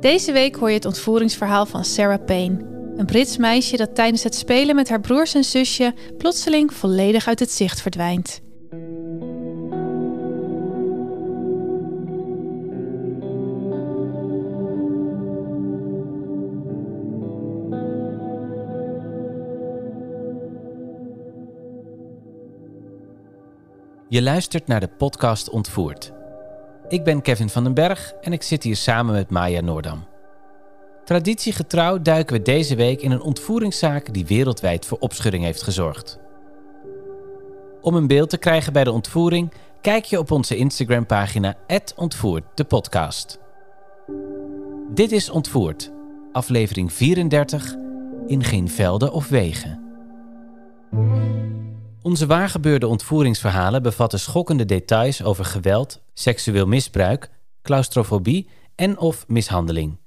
Deze week hoor je het ontvoeringsverhaal van Sarah Payne. Een Brits meisje dat tijdens het spelen met haar broers en zusje plotseling volledig uit het zicht verdwijnt. Je luistert naar de podcast Ontvoerd. Ik ben Kevin van den Berg en ik zit hier samen met Maya Noordam. Traditiegetrouw duiken we deze week in een ontvoeringszaak die wereldwijd voor opschudding heeft gezorgd. Om een beeld te krijgen bij de ontvoering, kijk je op onze Instagram-pagina Ontvoerd de podcast. Dit is Ontvoerd, aflevering 34 in geen velden of wegen. Onze waargebeurde ontvoeringsverhalen bevatten schokkende details over geweld, seksueel misbruik, claustrofobie en of mishandeling.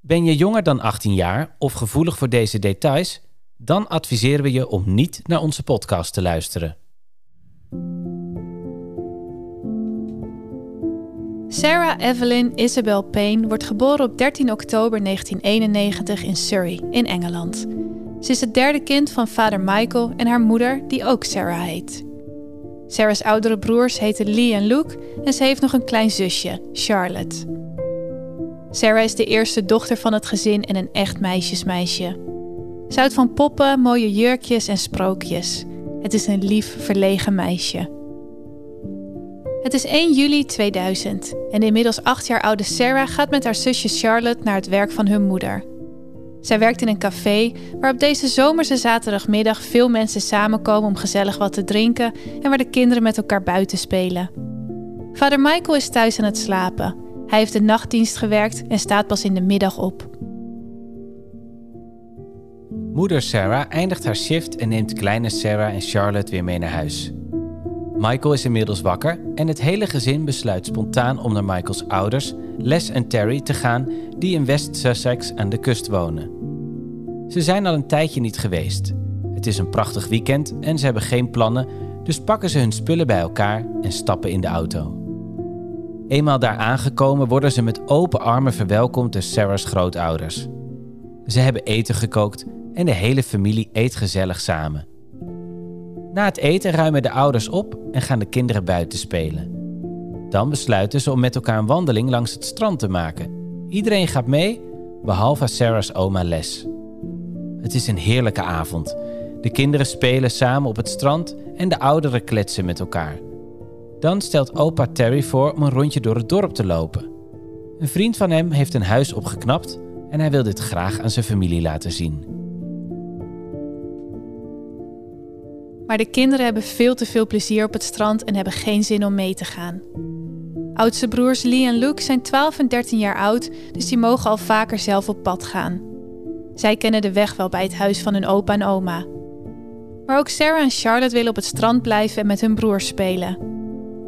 Ben je jonger dan 18 jaar of gevoelig voor deze details? Dan adviseren we je om niet naar onze podcast te luisteren. Sarah Evelyn Isabel Payne wordt geboren op 13 oktober 1991 in Surrey, in Engeland. Ze is het derde kind van vader Michael en haar moeder, die ook Sarah heet. Sarah's oudere broers heten Lee en Luke en ze heeft nog een klein zusje, Charlotte. Sarah is de eerste dochter van het gezin en een echt meisjesmeisje. Ze houdt van poppen, mooie jurkjes en sprookjes. Het is een lief, verlegen meisje. Het is 1 juli 2000 en de inmiddels acht jaar oude Sarah gaat met haar zusje Charlotte naar het werk van hun moeder. Zij werkt in een café waar op deze zomerse zaterdagmiddag veel mensen samenkomen om gezellig wat te drinken en waar de kinderen met elkaar buiten spelen. Vader Michael is thuis aan het slapen hij heeft de nachtdienst gewerkt en staat pas in de middag op. Moeder Sarah eindigt haar shift en neemt kleine Sarah en Charlotte weer mee naar huis. Michael is inmiddels wakker en het hele gezin besluit spontaan om naar Michaels ouders, Les en Terry, te gaan, die in West Sussex aan de kust wonen. Ze zijn al een tijdje niet geweest. Het is een prachtig weekend en ze hebben geen plannen, dus pakken ze hun spullen bij elkaar en stappen in de auto. Eenmaal daar aangekomen worden ze met open armen verwelkomd door Sarah's grootouders. Ze hebben eten gekookt en de hele familie eet gezellig samen. Na het eten ruimen de ouders op en gaan de kinderen buiten spelen. Dan besluiten ze om met elkaar een wandeling langs het strand te maken. Iedereen gaat mee, behalve Sarah's oma Les. Het is een heerlijke avond. De kinderen spelen samen op het strand en de ouderen kletsen met elkaar. Dan stelt opa Terry voor om een rondje door het dorp te lopen. Een vriend van hem heeft een huis opgeknapt en hij wil dit graag aan zijn familie laten zien. Maar de kinderen hebben veel te veel plezier op het strand en hebben geen zin om mee te gaan. Oudste broers Lee en Luke zijn 12 en 13 jaar oud, dus die mogen al vaker zelf op pad gaan. Zij kennen de weg wel bij het huis van hun opa en oma. Maar ook Sarah en Charlotte willen op het strand blijven en met hun broers spelen.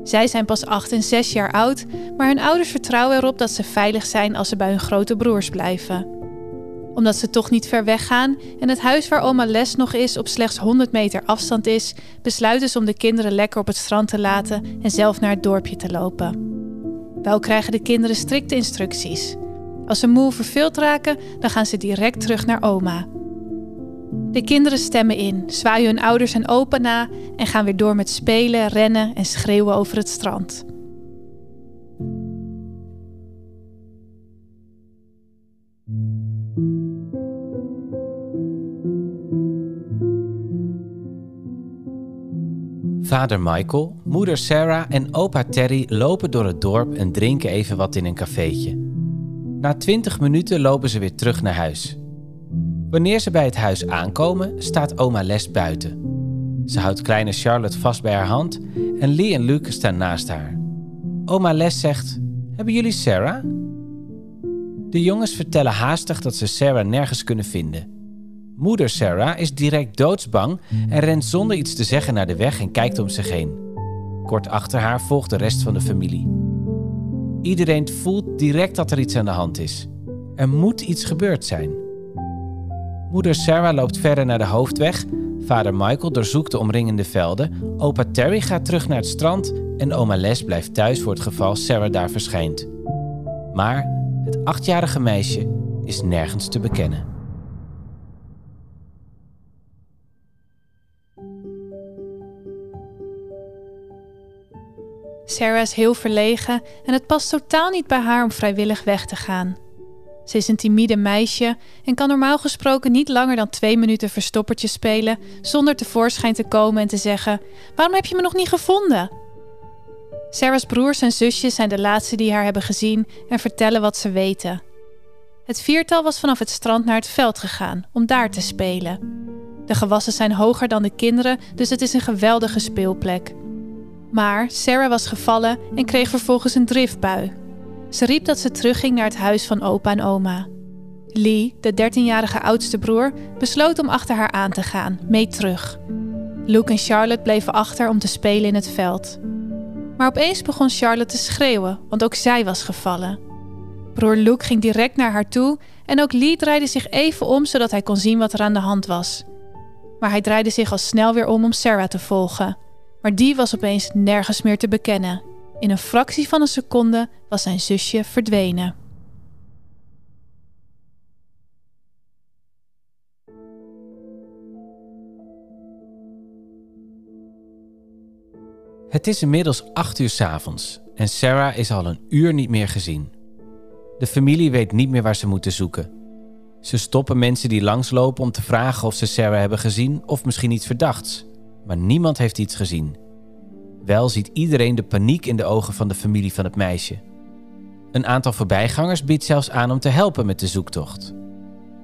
Zij zijn pas 8 en 6 jaar oud, maar hun ouders vertrouwen erop dat ze veilig zijn als ze bij hun grote broers blijven. Omdat ze toch niet ver weg gaan en het huis waar oma Les nog is op slechts 100 meter afstand is, besluiten ze om de kinderen lekker op het strand te laten en zelf naar het dorpje te lopen. Wel krijgen de kinderen strikte instructies. Als ze moe verveeld raken, dan gaan ze direct terug naar oma. De kinderen stemmen in, zwaaien hun ouders en opa na en gaan weer door met spelen, rennen en schreeuwen over het strand. Vader Michael, moeder Sarah en opa Terry lopen door het dorp en drinken even wat in een cafeetje. Na twintig minuten lopen ze weer terug naar huis. Wanneer ze bij het huis aankomen, staat oma Les buiten. Ze houdt kleine Charlotte vast bij haar hand en Lee en Luke staan naast haar. Oma Les zegt: Hebben jullie Sarah? De jongens vertellen haastig dat ze Sarah nergens kunnen vinden. Moeder Sarah is direct doodsbang en rent zonder iets te zeggen naar de weg en kijkt om zich heen. Kort achter haar volgt de rest van de familie. Iedereen voelt direct dat er iets aan de hand is. Er moet iets gebeurd zijn. Moeder Sarah loopt verder naar de hoofdweg. Vader Michael doorzoekt de omringende velden. Opa Terry gaat terug naar het strand. En oma Les blijft thuis voor het geval Sarah daar verschijnt. Maar het achtjarige meisje is nergens te bekennen. Sarah is heel verlegen en het past totaal niet bij haar om vrijwillig weg te gaan. Ze is een timide meisje en kan normaal gesproken niet langer dan twee minuten verstoppertje spelen zonder tevoorschijn te komen en te zeggen: Waarom heb je me nog niet gevonden? Sarah's broers en zusjes zijn de laatste die haar hebben gezien en vertellen wat ze weten. Het viertal was vanaf het strand naar het veld gegaan om daar te spelen. De gewassen zijn hoger dan de kinderen, dus het is een geweldige speelplek. Maar Sarah was gevallen en kreeg vervolgens een driftbui. Ze riep dat ze terugging naar het huis van opa en oma. Lee, de 13-jarige oudste broer, besloot om achter haar aan te gaan, mee terug. Luke en Charlotte bleven achter om te spelen in het veld. Maar opeens begon Charlotte te schreeuwen, want ook zij was gevallen. Broer Luke ging direct naar haar toe en ook Lee draaide zich even om zodat hij kon zien wat er aan de hand was. Maar hij draaide zich al snel weer om om Sarah te volgen. Maar die was opeens nergens meer te bekennen. In een fractie van een seconde was zijn zusje verdwenen. Het is inmiddels acht uur 's avonds en Sarah is al een uur niet meer gezien. De familie weet niet meer waar ze moeten zoeken. Ze stoppen mensen die langslopen om te vragen of ze Sarah hebben gezien of misschien iets verdachts, maar niemand heeft iets gezien. Wel ziet iedereen de paniek in de ogen van de familie van het meisje. Een aantal voorbijgangers biedt zelfs aan om te helpen met de zoektocht.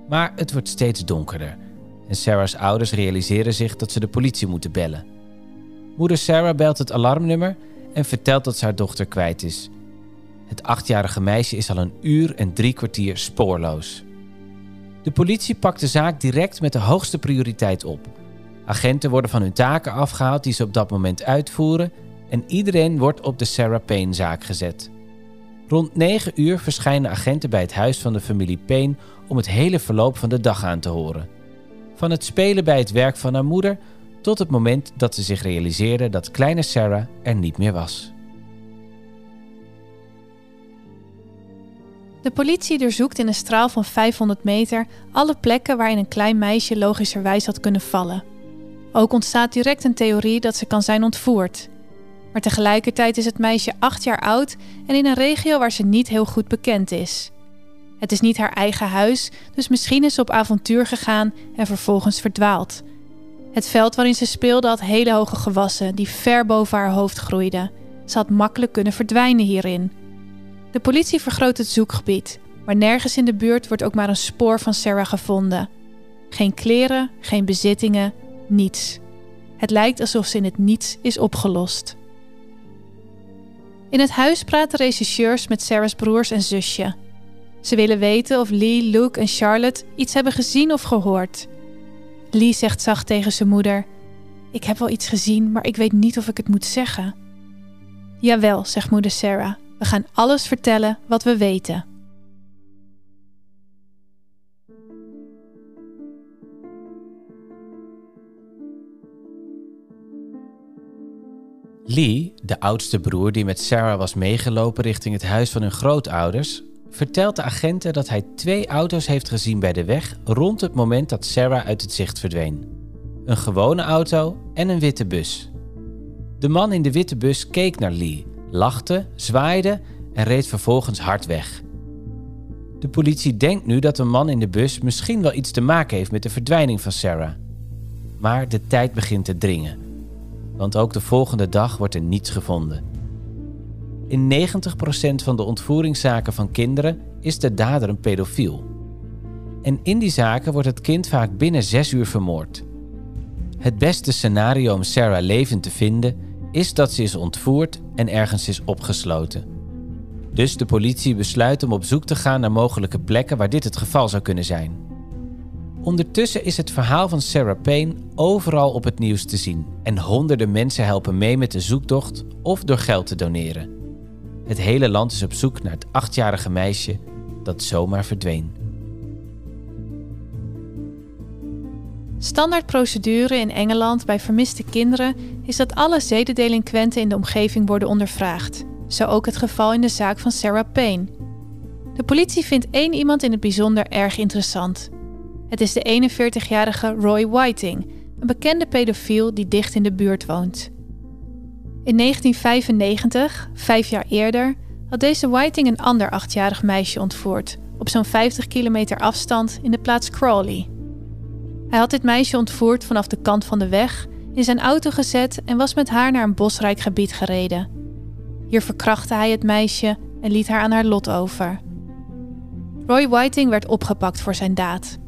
Maar het wordt steeds donkerder en Sarah's ouders realiseren zich dat ze de politie moeten bellen. Moeder Sarah belt het alarmnummer en vertelt dat ze haar dochter kwijt is. Het achtjarige meisje is al een uur en drie kwartier spoorloos. De politie pakt de zaak direct met de hoogste prioriteit op. Agenten worden van hun taken afgehaald die ze op dat moment uitvoeren en iedereen wordt op de Sarah Payne-zaak gezet. Rond 9 uur verschijnen agenten bij het huis van de familie Payne om het hele verloop van de dag aan te horen. Van het spelen bij het werk van haar moeder tot het moment dat ze zich realiseerde dat kleine Sarah er niet meer was. De politie doorzoekt in een straal van 500 meter alle plekken waarin een klein meisje logischerwijs had kunnen vallen. Ook ontstaat direct een theorie dat ze kan zijn ontvoerd. Maar tegelijkertijd is het meisje acht jaar oud en in een regio waar ze niet heel goed bekend is. Het is niet haar eigen huis, dus misschien is ze op avontuur gegaan en vervolgens verdwaald. Het veld waarin ze speelde had hele hoge gewassen die ver boven haar hoofd groeiden. Ze had makkelijk kunnen verdwijnen hierin. De politie vergroot het zoekgebied, maar nergens in de buurt wordt ook maar een spoor van Sarah gevonden. Geen kleren, geen bezittingen, niets. Het lijkt alsof ze in het niets is opgelost. In het huis praten regisseurs met Sarah's broers en zusje. Ze willen weten of Lee, Luke en Charlotte iets hebben gezien of gehoord. Lee zegt zacht tegen zijn moeder: Ik heb wel iets gezien, maar ik weet niet of ik het moet zeggen. Jawel, zegt moeder Sarah. We gaan alles vertellen wat we weten. Lee, de oudste broer die met Sarah was meegelopen richting het huis van hun grootouders, vertelt de agenten dat hij twee auto's heeft gezien bij de weg rond het moment dat Sarah uit het zicht verdween. Een gewone auto en een witte bus. De man in de witte bus keek naar Lee, lachte, zwaaide en reed vervolgens hard weg. De politie denkt nu dat de man in de bus misschien wel iets te maken heeft met de verdwijning van Sarah. Maar de tijd begint te dringen want ook de volgende dag wordt er niets gevonden. In 90% van de ontvoeringszaken van kinderen is de dader een pedofiel. En in die zaken wordt het kind vaak binnen zes uur vermoord. Het beste scenario om Sarah levend te vinden is dat ze is ontvoerd en ergens is opgesloten. Dus de politie besluit om op zoek te gaan naar mogelijke plekken waar dit het geval zou kunnen zijn. Ondertussen is het verhaal van Sarah Payne overal op het nieuws te zien en honderden mensen helpen mee met de zoektocht of door geld te doneren. Het hele land is op zoek naar het achtjarige meisje dat zomaar verdween. Standaardprocedure in Engeland bij vermiste kinderen is dat alle zedendelinquenten in de omgeving worden ondervraagd. Zo ook het geval in de zaak van Sarah Payne. De politie vindt één iemand in het bijzonder erg interessant. Het is de 41-jarige Roy Whiting, een bekende pedofiel die dicht in de buurt woont. In 1995, vijf jaar eerder, had deze Whiting een ander achtjarig meisje ontvoerd, op zo'n 50 kilometer afstand in de plaats Crawley. Hij had dit meisje ontvoerd vanaf de kant van de weg, in zijn auto gezet en was met haar naar een bosrijk gebied gereden. Hier verkrachtte hij het meisje en liet haar aan haar lot over. Roy Whiting werd opgepakt voor zijn daad.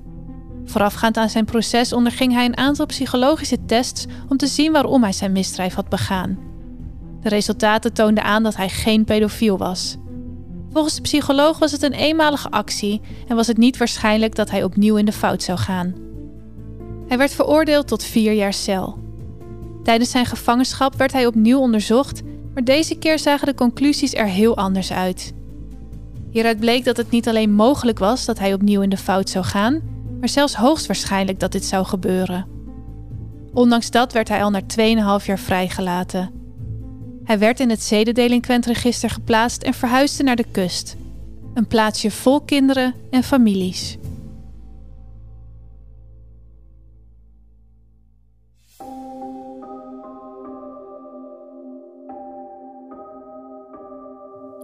Voorafgaand aan zijn proces onderging hij een aantal psychologische tests om te zien waarom hij zijn misdrijf had begaan. De resultaten toonden aan dat hij geen pedofiel was. Volgens de psycholoog was het een eenmalige actie en was het niet waarschijnlijk dat hij opnieuw in de fout zou gaan. Hij werd veroordeeld tot vier jaar cel. Tijdens zijn gevangenschap werd hij opnieuw onderzocht, maar deze keer zagen de conclusies er heel anders uit. Hieruit bleek dat het niet alleen mogelijk was dat hij opnieuw in de fout zou gaan, maar zelfs hoogstwaarschijnlijk dat dit zou gebeuren. Ondanks dat werd hij al na 2,5 jaar vrijgelaten. Hij werd in het zedendelinquentregister geplaatst en verhuisde naar de kust. Een plaatsje vol kinderen en families.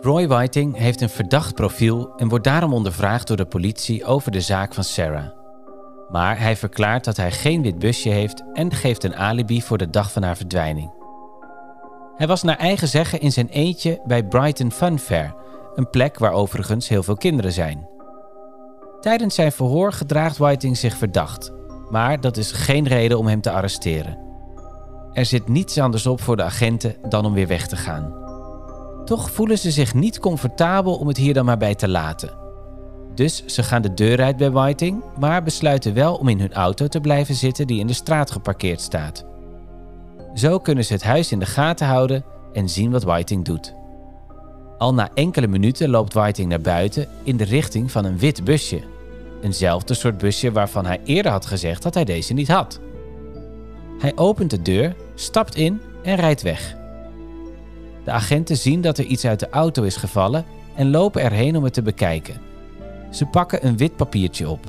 Roy Whiting heeft een verdacht profiel en wordt daarom ondervraagd door de politie over de zaak van Sarah. Maar hij verklaart dat hij geen wit busje heeft en geeft een alibi voor de dag van haar verdwijning. Hij was naar eigen zeggen in zijn eentje bij Brighton Fun Fair, een plek waar overigens heel veel kinderen zijn. Tijdens zijn verhoor gedraagt Whiting zich verdacht, maar dat is geen reden om hem te arresteren. Er zit niets anders op voor de agenten dan om weer weg te gaan. Toch voelen ze zich niet comfortabel om het hier dan maar bij te laten. Dus ze gaan de deur uit bij Whiting, maar besluiten wel om in hun auto te blijven zitten die in de straat geparkeerd staat. Zo kunnen ze het huis in de gaten houden en zien wat Whiting doet. Al na enkele minuten loopt Whiting naar buiten in de richting van een wit busje. Eenzelfde soort busje waarvan hij eerder had gezegd dat hij deze niet had. Hij opent de deur, stapt in en rijdt weg. De agenten zien dat er iets uit de auto is gevallen en lopen erheen om het te bekijken. Ze pakken een wit papiertje op.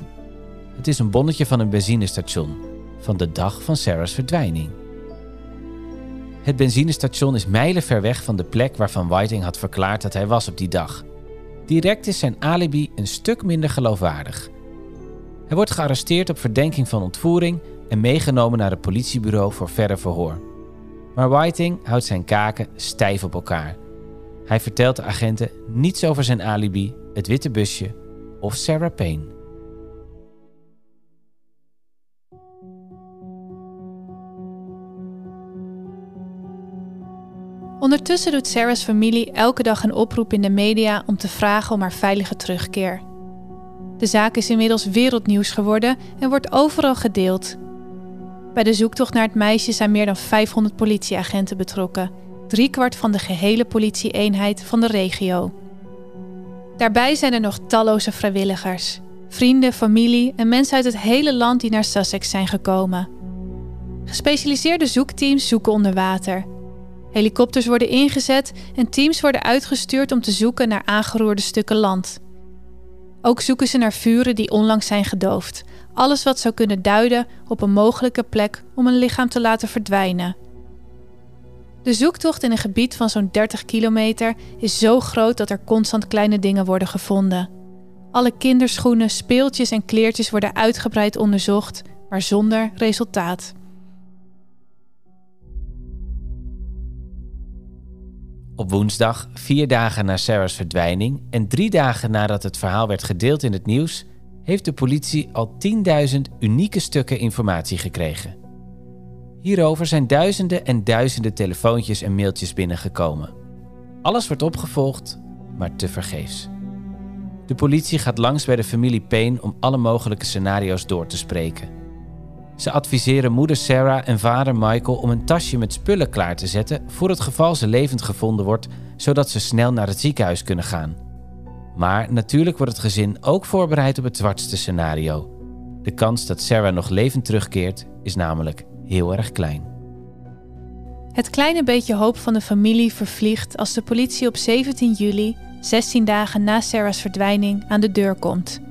Het is een bonnetje van een benzinestation, van de dag van Sarah's verdwijning. Het benzinestation is mijlen ver weg van de plek waarvan Whiting had verklaard dat hij was op die dag. Direct is zijn alibi een stuk minder geloofwaardig. Hij wordt gearresteerd op verdenking van ontvoering en meegenomen naar het politiebureau voor verder verhoor. Maar Whiting houdt zijn kaken stijf op elkaar. Hij vertelt de agenten niets over zijn alibi, het witte busje of Sarah Payne. Ondertussen doet Sarah's familie elke dag een oproep in de media om te vragen om haar veilige terugkeer. De zaak is inmiddels wereldnieuws geworden en wordt overal gedeeld. Bij de zoektocht naar het meisje zijn meer dan 500 politieagenten betrokken, driekwart van de gehele politieeenheid van de regio. Daarbij zijn er nog talloze vrijwilligers, vrienden, familie en mensen uit het hele land die naar Sussex zijn gekomen. Gespecialiseerde zoekteams zoeken onder water. Helikopters worden ingezet en teams worden uitgestuurd om te zoeken naar aangeroerde stukken land. Ook zoeken ze naar vuren die onlangs zijn gedoofd, alles wat zou kunnen duiden op een mogelijke plek om een lichaam te laten verdwijnen. De zoektocht in een gebied van zo'n 30 kilometer is zo groot dat er constant kleine dingen worden gevonden. Alle kinderschoenen, speeltjes en kleertjes worden uitgebreid onderzocht, maar zonder resultaat. Op woensdag, vier dagen na Sarah's verdwijning en drie dagen nadat het verhaal werd gedeeld in het nieuws, heeft de politie al 10.000 unieke stukken informatie gekregen. Hierover zijn duizenden en duizenden telefoontjes en mailtjes binnengekomen. Alles wordt opgevolgd, maar tevergeefs. De politie gaat langs bij de familie Payne om alle mogelijke scenario's door te spreken. Ze adviseren moeder Sarah en vader Michael om een tasje met spullen klaar te zetten voor het geval ze levend gevonden wordt, zodat ze snel naar het ziekenhuis kunnen gaan. Maar natuurlijk wordt het gezin ook voorbereid op het zwartste scenario. De kans dat Sarah nog levend terugkeert is namelijk heel erg klein. Het kleine beetje hoop van de familie vervliegt als de politie op 17 juli, 16 dagen na Sarah's verdwijning, aan de deur komt.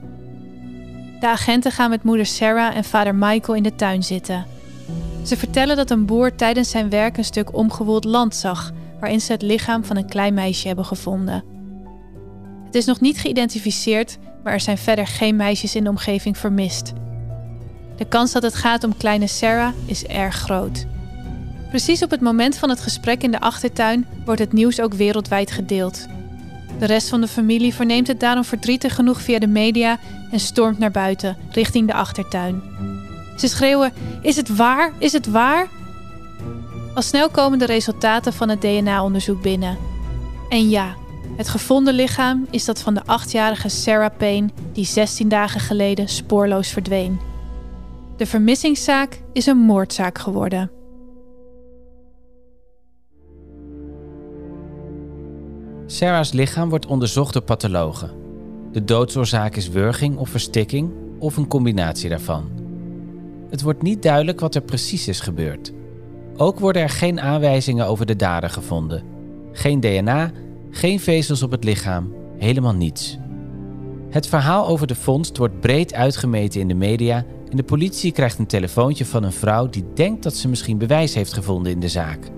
De agenten gaan met moeder Sarah en vader Michael in de tuin zitten. Ze vertellen dat een boer tijdens zijn werk een stuk omgewoeld land zag, waarin ze het lichaam van een klein meisje hebben gevonden. Het is nog niet geïdentificeerd, maar er zijn verder geen meisjes in de omgeving vermist. De kans dat het gaat om kleine Sarah is erg groot. Precies op het moment van het gesprek in de achtertuin wordt het nieuws ook wereldwijd gedeeld. De rest van de familie verneemt het daarom verdrietig genoeg via de media en stormt naar buiten, richting de achtertuin. Ze schreeuwen: Is het waar? Is het waar? Al snel komen de resultaten van het DNA-onderzoek binnen. En ja, het gevonden lichaam is dat van de achtjarige Sarah Payne, die 16 dagen geleden spoorloos verdween. De vermissingszaak is een moordzaak geworden. Sarah's lichaam wordt onderzocht door pathologen. De doodsoorzaak is wurging of verstikking of een combinatie daarvan. Het wordt niet duidelijk wat er precies is gebeurd. Ook worden er geen aanwijzingen over de dader gevonden. Geen DNA, geen vezels op het lichaam, helemaal niets. Het verhaal over de vondst wordt breed uitgemeten in de media en de politie krijgt een telefoontje van een vrouw die denkt dat ze misschien bewijs heeft gevonden in de zaak.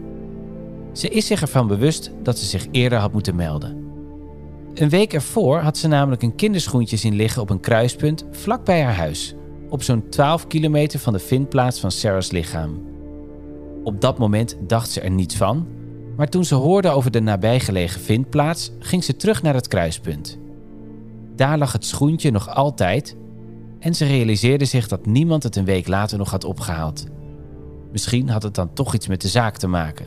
Ze is zich ervan bewust dat ze zich eerder had moeten melden. Een week ervoor had ze namelijk een kinderschoentje zien liggen op een kruispunt vlak bij haar huis, op zo'n 12 kilometer van de vindplaats van Sarah's lichaam. Op dat moment dacht ze er niets van, maar toen ze hoorde over de nabijgelegen vindplaats, ging ze terug naar het kruispunt. Daar lag het schoentje nog altijd en ze realiseerde zich dat niemand het een week later nog had opgehaald. Misschien had het dan toch iets met de zaak te maken.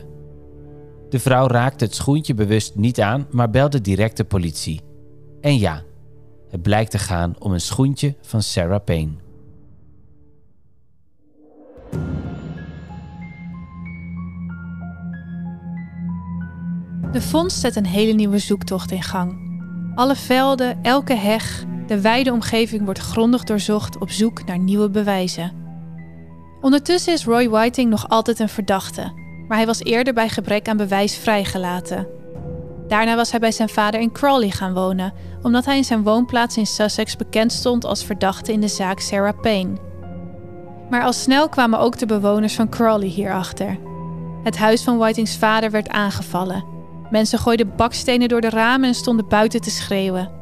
De vrouw raakte het schoentje bewust niet aan, maar belde direct de politie. En ja, het blijkt te gaan om een schoentje van Sarah Payne. De vondst zet een hele nieuwe zoektocht in gang. Alle velden, elke heg, de wijde omgeving wordt grondig doorzocht op zoek naar nieuwe bewijzen. Ondertussen is Roy Whiting nog altijd een verdachte, maar hij was eerder bij gebrek aan bewijs vrijgelaten. Daarna was hij bij zijn vader in Crawley gaan wonen, omdat hij in zijn woonplaats in Sussex bekend stond als verdachte in de zaak Sarah Payne. Maar al snel kwamen ook de bewoners van Crawley hierachter. Het huis van Whitings vader werd aangevallen. Mensen gooiden bakstenen door de ramen en stonden buiten te schreeuwen.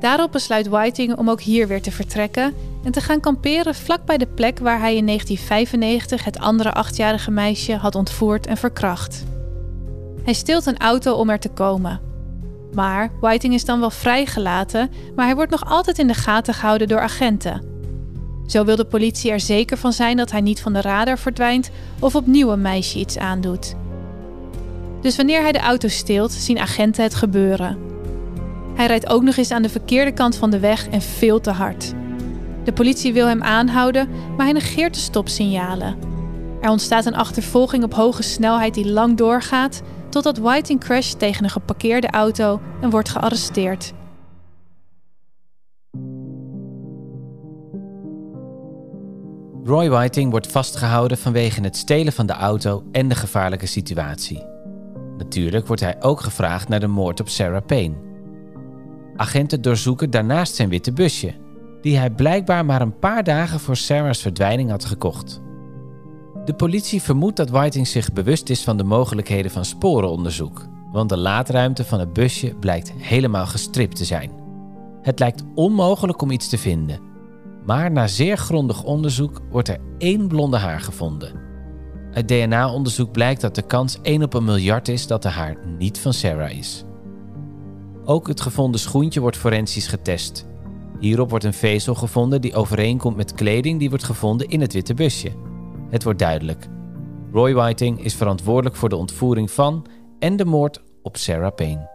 Daarop besluit Whiting om ook hier weer te vertrekken en te gaan kamperen vlakbij de plek waar hij in 1995 het andere achtjarige meisje had ontvoerd en verkracht. Hij steelt een auto om er te komen. Maar Whiting is dan wel vrijgelaten, maar hij wordt nog altijd in de gaten gehouden door agenten. Zo wil de politie er zeker van zijn dat hij niet van de radar verdwijnt of opnieuw een meisje iets aandoet. Dus wanneer hij de auto steelt, zien agenten het gebeuren. Hij rijdt ook nog eens aan de verkeerde kant van de weg en veel te hard. De politie wil hem aanhouden, maar hij negeert de stopsignalen. Er ontstaat een achtervolging op hoge snelheid die lang doorgaat, totdat Whiting crasht tegen een geparkeerde auto en wordt gearresteerd. Roy Whiting wordt vastgehouden vanwege het stelen van de auto en de gevaarlijke situatie. Natuurlijk wordt hij ook gevraagd naar de moord op Sarah Payne. Agenten doorzoeken daarnaast zijn witte busje, die hij blijkbaar maar een paar dagen voor Sarah's verdwijning had gekocht. De politie vermoedt dat Whiting zich bewust is van de mogelijkheden van sporenonderzoek, want de laadruimte van het busje blijkt helemaal gestript te zijn. Het lijkt onmogelijk om iets te vinden, maar na zeer grondig onderzoek wordt er één blonde haar gevonden. Uit DNA-onderzoek blijkt dat de kans 1 op een miljard is dat de haar niet van Sarah is. Ook het gevonden schoentje wordt forensisch getest. Hierop wordt een vezel gevonden die overeenkomt met kleding die wordt gevonden in het witte busje. Het wordt duidelijk. Roy Whiting is verantwoordelijk voor de ontvoering van en de moord op Sarah Payne.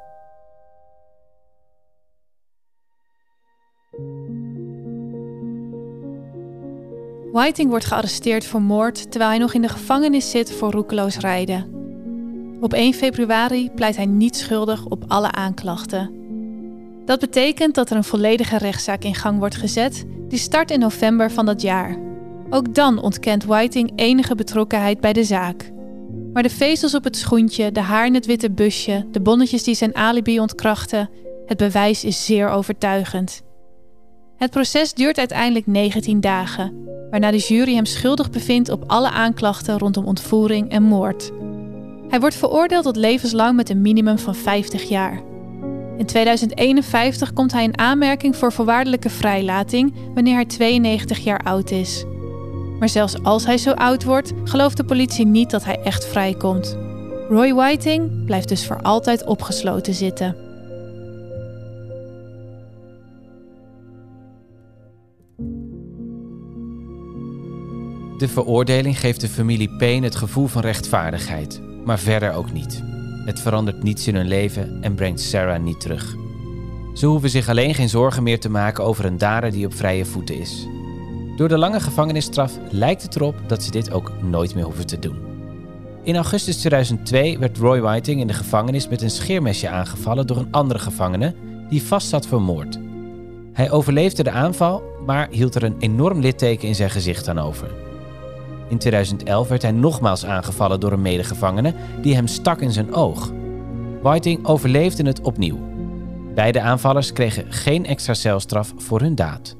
Whiting wordt gearresteerd voor moord terwijl hij nog in de gevangenis zit voor roekeloos rijden. Op 1 februari pleit hij niet schuldig op alle aanklachten. Dat betekent dat er een volledige rechtszaak in gang wordt gezet, die start in november van dat jaar. Ook dan ontkent Whiting enige betrokkenheid bij de zaak. Maar de vezels op het schoentje, de haar in het witte busje, de bonnetjes die zijn alibi ontkrachten, het bewijs is zeer overtuigend. Het proces duurt uiteindelijk 19 dagen, waarna de jury hem schuldig bevindt op alle aanklachten rondom ontvoering en moord. Hij wordt veroordeeld tot levenslang met een minimum van 50 jaar. In 2051 komt hij in aanmerking voor voorwaardelijke vrijlating wanneer hij 92 jaar oud is. Maar zelfs als hij zo oud wordt, gelooft de politie niet dat hij echt vrijkomt. Roy Whiting blijft dus voor altijd opgesloten zitten. De veroordeling geeft de familie Payne het gevoel van rechtvaardigheid, maar verder ook niet. Het verandert niets in hun leven en brengt Sarah niet terug. Ze hoeven zich alleen geen zorgen meer te maken over een dader die op vrije voeten is. Door de lange gevangenisstraf lijkt het erop dat ze dit ook nooit meer hoeven te doen. In augustus 2002 werd Roy Whiting in de gevangenis met een scheermesje aangevallen door een andere gevangene die vastzat voor moord. Hij overleefde de aanval, maar hield er een enorm litteken in zijn gezicht aan over. In 2011 werd hij nogmaals aangevallen door een medegevangene die hem stak in zijn oog. Whiting overleefde het opnieuw. Beide aanvallers kregen geen extra celstraf voor hun daad.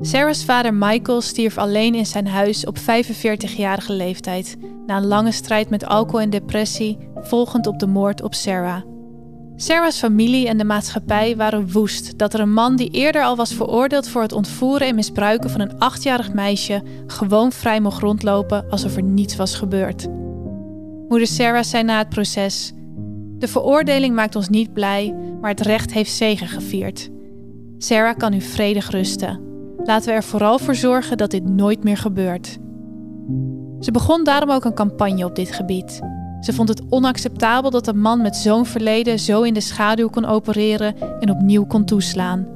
Sarah's vader Michael stierf alleen in zijn huis op 45-jarige leeftijd, na een lange strijd met alcohol en depressie, volgend op de moord op Sarah. Sarah's familie en de maatschappij waren woest dat er een man die eerder al was veroordeeld voor het ontvoeren en misbruiken van een achtjarig meisje gewoon vrij mocht rondlopen alsof er niets was gebeurd. Moeder Sarah zei na het proces: De veroordeling maakt ons niet blij, maar het recht heeft zegen gevierd. Sarah kan nu vredig rusten. Laten we er vooral voor zorgen dat dit nooit meer gebeurt. Ze begon daarom ook een campagne op dit gebied. Ze vond het onacceptabel dat een man met zo'n verleden zo in de schaduw kon opereren en opnieuw kon toeslaan.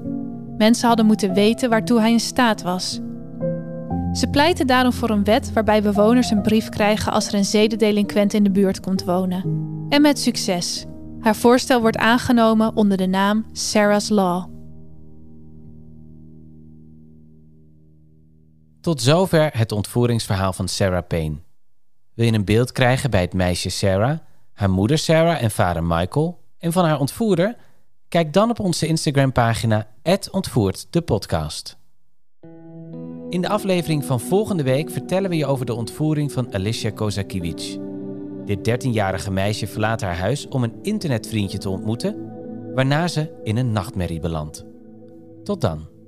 Mensen hadden moeten weten waartoe hij in staat was. Ze pleitte daarom voor een wet waarbij bewoners een brief krijgen als er een zedendelinquent in de buurt komt wonen. En met succes. Haar voorstel wordt aangenomen onder de naam Sarah's Law. Tot zover het ontvoeringsverhaal van Sarah Payne. Wil je een beeld krijgen bij het meisje Sarah, haar moeder Sarah en vader Michael en van haar ontvoerder? Kijk dan op onze Instagram-pagina ontvoert de podcast. In de aflevering van volgende week vertellen we je over de ontvoering van Alicia Kozakiewicz. Dit 13-jarige meisje verlaat haar huis om een internetvriendje te ontmoeten, waarna ze in een nachtmerrie belandt. Tot dan.